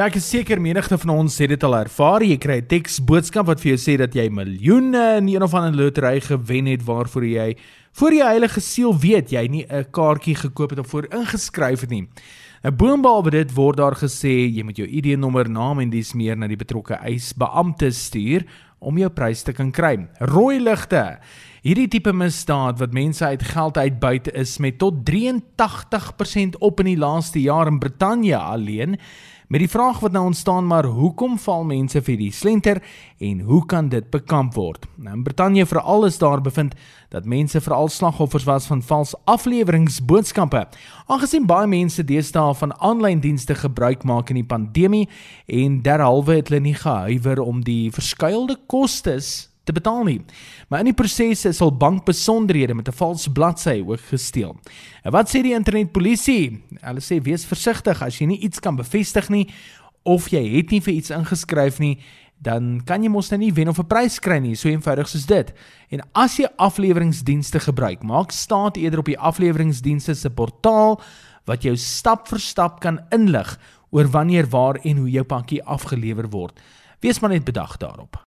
Nou ek is seker menigte van ons het dit al ervaar. Jy kry 'n teks boodskap wat vir jou sê dat jy miljoene in een of ander lotery gewen het waarvoor jy voor jou heilige siel weet jy nie 'n kaartjie gekoop het of voor ingeskryf het nie. Nou boonop dit word daar gesê jy moet jou ID-nommer, naam en dis meer na die betrokke eisbeampte stuur om jou prys te kan kry. Rooi ligte. Hierdie tipe misdaad wat mense uit geld uitbuit is met tot 83% op in die laaste jaar in Brittanje alleen. Met die vraag wat nou ontstaan maar hoekom val mense vir die slenter en hoe kan dit bekamp word? Nou in Brittanje veral is daar bevind dat mense veral slagoffers was van vals afleweringsboodskappe. Aangesien baie mense deesdae van aanlyn dienste gebruik maak in die pandemie en derhalwe het hulle nie gehuiwer om die verskuilde kostes te betaal nie. Maar in die proses is al bankbesonderhede met 'n vals bladsy ook gesteel. En wat sê die internetpolisie? Hulle sê wees versigtig as jy nie iets kan bevestig nie of jy het nie vir iets ingeskryf nie, dan kan jy mos nou nie wen of 'n prys kry nie, so eenvoudig soos dit. En as jy afleweringsdienste gebruik, maak staat eerder op die afleweringsdienste se portaal wat jou stap vir stap kan inlig oor wanneer, waar en hoe jou pakkie afgelewer word. Wees maar net bedag daarop.